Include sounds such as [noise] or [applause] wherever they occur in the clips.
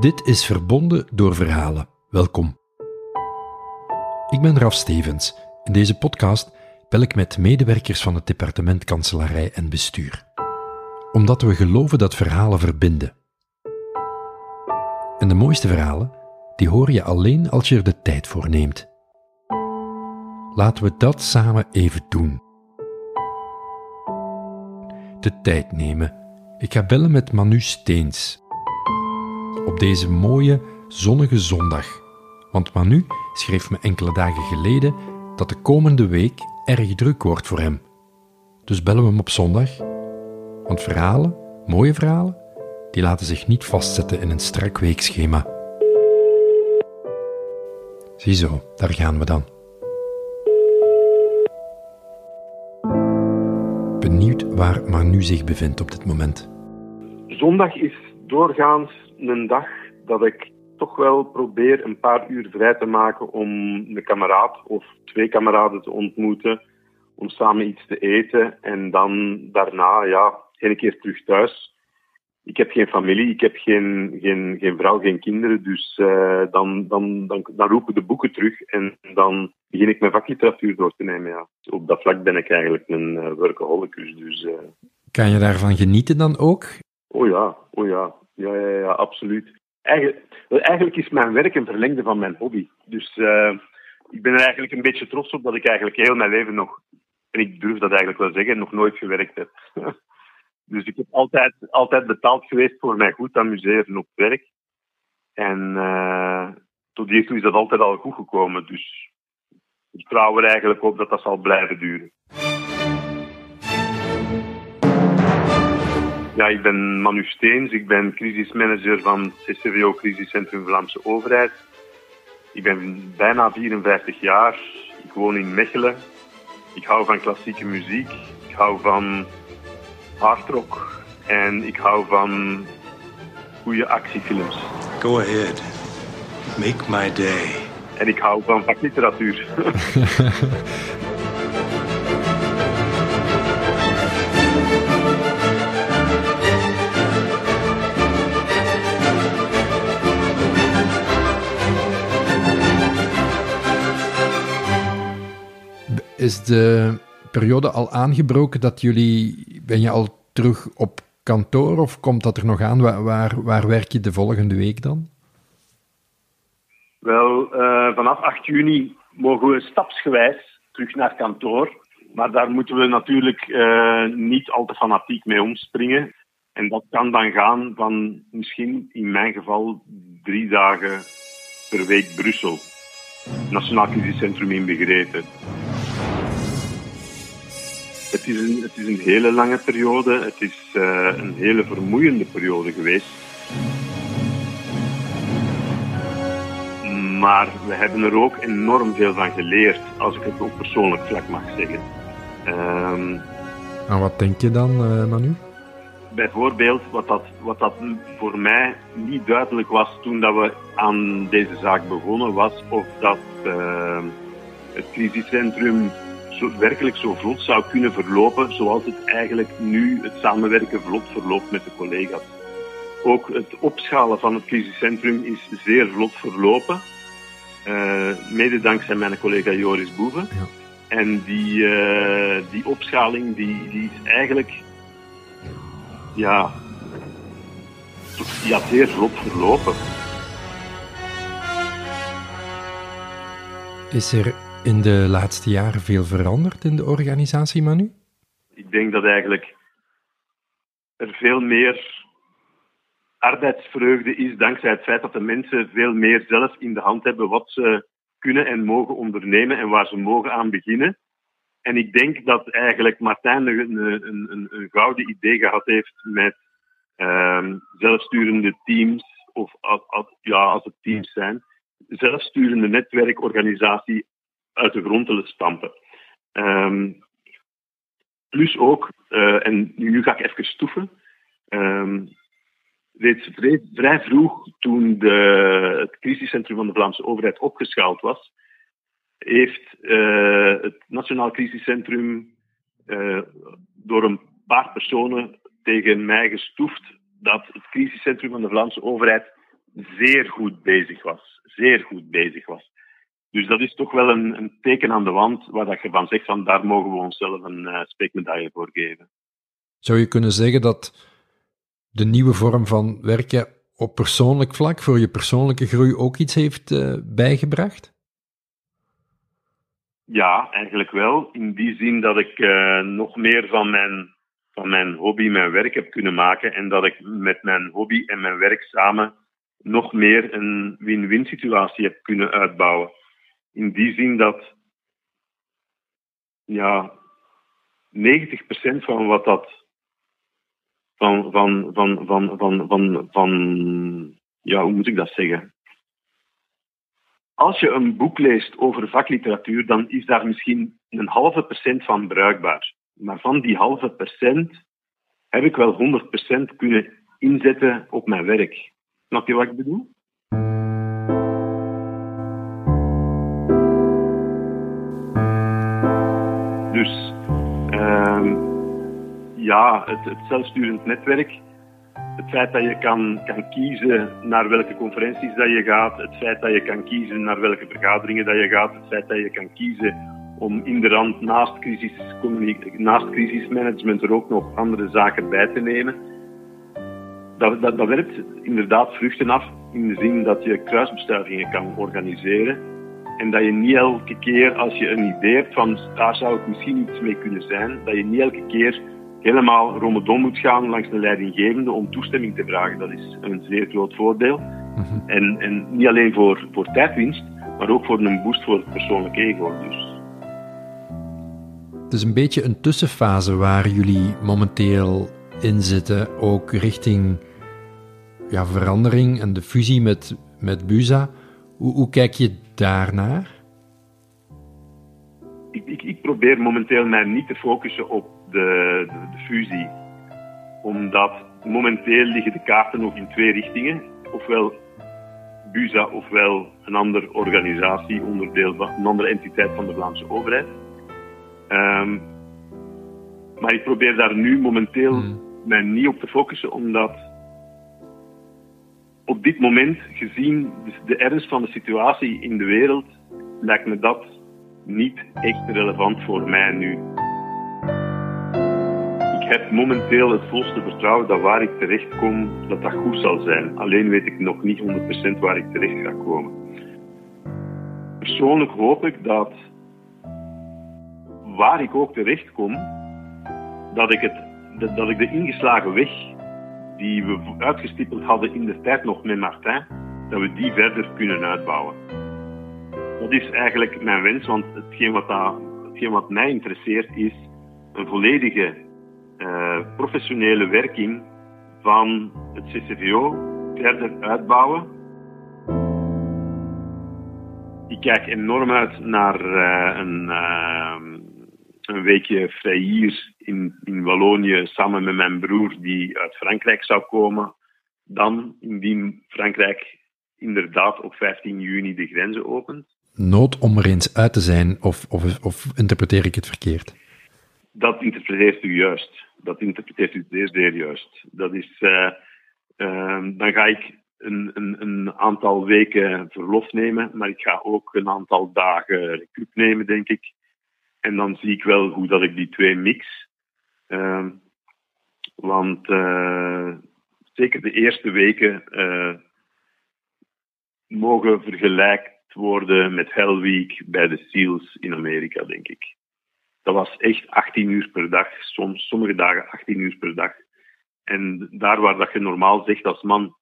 Dit is Verbonden door Verhalen. Welkom. Ik ben Raf Stevens. In deze podcast bel ik met medewerkers van het departement Kanselarij en Bestuur. Omdat we geloven dat verhalen verbinden. En de mooiste verhalen, die hoor je alleen als je er de tijd voor neemt. Laten we dat samen even doen. De tijd nemen. Ik ga bellen met Manu Steens, op deze mooie, zonnige zondag. Want Manu schreef me enkele dagen geleden dat de komende week erg druk wordt voor hem. Dus bellen we hem op zondag. Want verhalen, mooie verhalen, die laten zich niet vastzetten in een strak weekschema. Ziezo, daar gaan we dan. Benieuwd waar Manu zich bevindt op dit moment. Zondag is doorgaans een dag dat ik toch wel probeer een paar uur vrij te maken om een kameraad of twee kameraden te ontmoeten, om samen iets te eten en dan daarna, ja, een keer terug thuis. Ik heb geen familie, ik heb geen, geen, geen vrouw, geen kinderen, dus uh, dan, dan, dan, dan roepen de boeken terug en dan begin ik mijn vakliteratuur door te nemen. Ja. Op dat vlak ben ik eigenlijk een uh. Dus, uh... Kan je daarvan genieten dan ook? Oh ja, oh ja. Ja, ja, ja absoluut. Eigenlijk, is mijn werk een verlengde van mijn hobby. Dus uh, ik ben er eigenlijk een beetje trots op dat ik eigenlijk heel mijn leven nog, en ik durf dat eigenlijk wel zeggen, nog nooit gewerkt heb. [laughs] dus ik heb altijd, altijd betaald geweest voor mij goed amuseren op werk. En uh, tot hiertoe is dat altijd al goed gekomen. Dus ik trouw er eigenlijk op dat dat zal blijven duren. Ja, ik ben Manu Steens, ik ben crisismanager van CCVO Crisiscentrum Vlaamse Overheid. Ik ben bijna 54 jaar, ik woon in Mechelen. Ik hou van klassieke muziek, ik hou van hardrock en ik hou van goede actiefilms. Go ahead, make my day. En ik hou van vakliteratuur. [laughs] Is de periode al aangebroken dat jullie. Ben je al terug op kantoor of komt dat er nog aan? Waar, waar, werk je de volgende week dan? Wel, uh, vanaf 8 juni mogen we stapsgewijs terug naar kantoor. Maar daar moeten we natuurlijk uh, niet al te fanatiek mee omspringen. En dat kan dan gaan van misschien in mijn geval drie dagen per week Brussel. Nationaal Crisiscentrum inbegrepen. Het is, een, het is een hele lange periode. Het is uh, een hele vermoeiende periode geweest. Maar we hebben er ook enorm veel van geleerd, als ik het op persoonlijk vlak mag zeggen. Um, en wat denk je dan, uh, Manu? Bijvoorbeeld, wat dat, wat dat voor mij niet duidelijk was toen dat we aan deze zaak begonnen, was of dat uh, het crisiscentrum zo, werkelijk zo vlot zou kunnen verlopen zoals het eigenlijk nu het samenwerken vlot verloopt met de collega's. Ook het opschalen van het crisiscentrum is zeer vlot verlopen. Uh, mede dankzij mijn collega Joris Boeven. Ja. En die, uh, die opschaling die, die is eigenlijk ja, ja, zeer vlot verlopen. Is er in de laatste jaren veel veranderd in de organisatie, Manu? Ik denk dat eigenlijk er veel meer arbeidsvreugde is dankzij het feit dat de mensen veel meer zelf in de hand hebben wat ze kunnen en mogen ondernemen en waar ze mogen aan beginnen. En ik denk dat eigenlijk Martijn een, een, een, een gouden idee gehad heeft met um, zelfsturende teams, of als, ja, als het teams zijn, zelfsturende netwerkorganisatie uit de grond willen stampen. Um, plus ook, uh, en nu ga ik even stoeven, reeds vrij, vrij, vroeg, toen de, het crisiscentrum van de Vlaamse overheid opgeschaald was, heeft uh, het Nationaal Crisiscentrum uh, door een paar personen tegen mij gestoefd dat het crisiscentrum van de Vlaamse overheid zeer goed bezig was. Zeer goed bezig was. Dus dat is toch wel een, een teken aan de wand waar dat je van zegt van daar mogen we onszelf een uh, speekmedaille voor geven. Zou je kunnen zeggen dat de nieuwe vorm van werken op persoonlijk vlak voor je persoonlijke groei ook iets heeft uh, bijgebracht? Ja, eigenlijk wel. In die zin dat ik uh, nog meer van mijn, van mijn hobby mijn werk heb kunnen maken en dat ik met mijn hobby en mijn werk samen nog meer een win-win situatie heb kunnen uitbouwen. In die zin dat ja, 90% van wat dat van, van, van, van, van, van, van, ja, hoe moet ik dat zeggen? Als je een boek leest over vakliteratuur, dan is daar misschien een halve procent van bruikbaar. Maar van die halve procent heb ik wel 100% kunnen inzetten op mijn werk. Snap je wat ik bedoel? Dus uh, ja, het, het zelfsturend netwerk het feit dat je kan, kan kiezen naar welke conferenties dat je gaat, het feit dat je kan kiezen naar welke vergaderingen dat je gaat, het feit dat je kan kiezen om in de rand naast, crisis, naast crisismanagement er ook nog andere zaken bij te nemen. Dat, dat, dat werpt inderdaad vruchten af in de zin dat je kruisbestuivingen kan organiseren. En dat je niet elke keer als je een idee hebt van daar zou het misschien iets mee kunnen zijn, dat je niet elke keer helemaal rondom moet gaan langs de leidinggevende om toestemming te vragen. Dat is een zeer groot voordeel. Mhm. en, en niet alleen voor, voor tijdwinst, maar ook voor een boost voor het persoonlijk ego. Dus. Het is een beetje een tussenfase waar jullie momenteel in zitten, ook richting ja, verandering en de fusie met, met Buza. Hoe, hoe kijk je daarnaar? Ik, ik, ik probeer momenteel mij niet te focussen op de, de, fusie. Omdat momenteel liggen de kaarten nog in twee richtingen. Ofwel BUSA ofwel een andere organisatie, onderdeel van een andere entiteit van de Vlaamse overheid. Um, maar ik probeer daar nu momenteel hmm. mij niet op te focussen, omdat op dit moment, gezien de ernst van de situatie in de wereld, lijkt me dat niet echt relevant voor mij nu ik heb momenteel het volste vertrouwen dat waar ik terecht kom, dat dat goed zal zijn. Alleen weet ik nog niet 100% waar ik terecht ga komen. Persoonlijk hoop ik dat waar ik ook terecht kom, dat ik, het, dat ik de ingeslagen weg die we uitgestippeld hadden in de tijd nog met Martin, dat we die verder kunnen uitbouwen. Dat is eigenlijk mijn wens, want hetgeen wat, mij interesseert is een volledige uh, professionele werking van het CCVO verder uitbouwen. Ik kijk enorm uit naar uh, een, uh, een weekje vrij in, in Wallonië samen met mijn broer die uit Frankrijk zou komen. Dan, indien Frankrijk inderdaad op 15 juni de grenzen opent. Nood om er eens uit te zijn, of, of, of interpreteer ik het verkeerd? Dat interpreteert u juist. Dat interpreteert u zeer, zeer juist. Dat is, uh, uh, dan ga ik een, een, een, aantal weken verlof nemen, maar ik ga ook een aantal dagen recup nemen, denk ik. En dan zie ik wel hoe dat ik die twee mix. Uh, want uh, zeker de eerste weken mogen vergelijkt worden met Hell Week bij de SEALs in Amerika, denk ik dat was echt 18 uur per dag, soms sommige dagen 18 uur per dag. En daar waar dat je normaal zegt als man,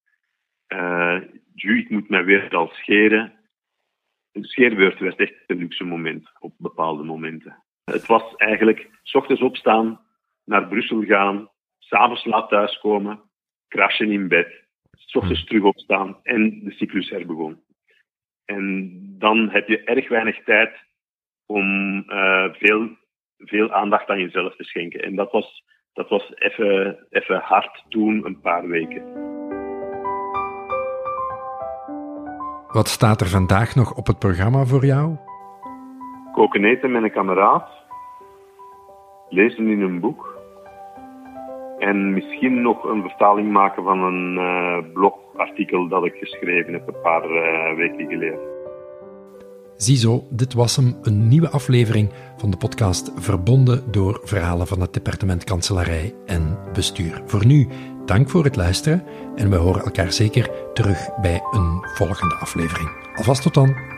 uh, ik moet mij weer al scheren. Een scheerbeurt werd echt een luxe moment op bepaalde momenten. Het was eigenlijk s ochtends opstaan, naar Brussel gaan, s'avonds laat thuiskomen, crashen in bed, s ochtends terug opstaan en de cyclus herbegon. En dan heb je erg weinig tijd om uh, veel veel aandacht aan jezelf te schenken. En dat was, dat was even, even hard toen, een paar weken. Wat staat er vandaag nog op het programma voor jou? Koken eten met een kameraad. Lezen in een boek. En misschien nog een vertaling maken van een uh, blogartikel artikel dat ik geschreven heb een paar uh, weken geleden. Ziezo, dit was hem, een nieuwe aflevering van de podcast verbonden door verhalen van het departement kanselarij en bestuur. Voor nu, dank voor het luisteren en we horen elkaar zeker terug bij een volgende aflevering. Alvast tot dan.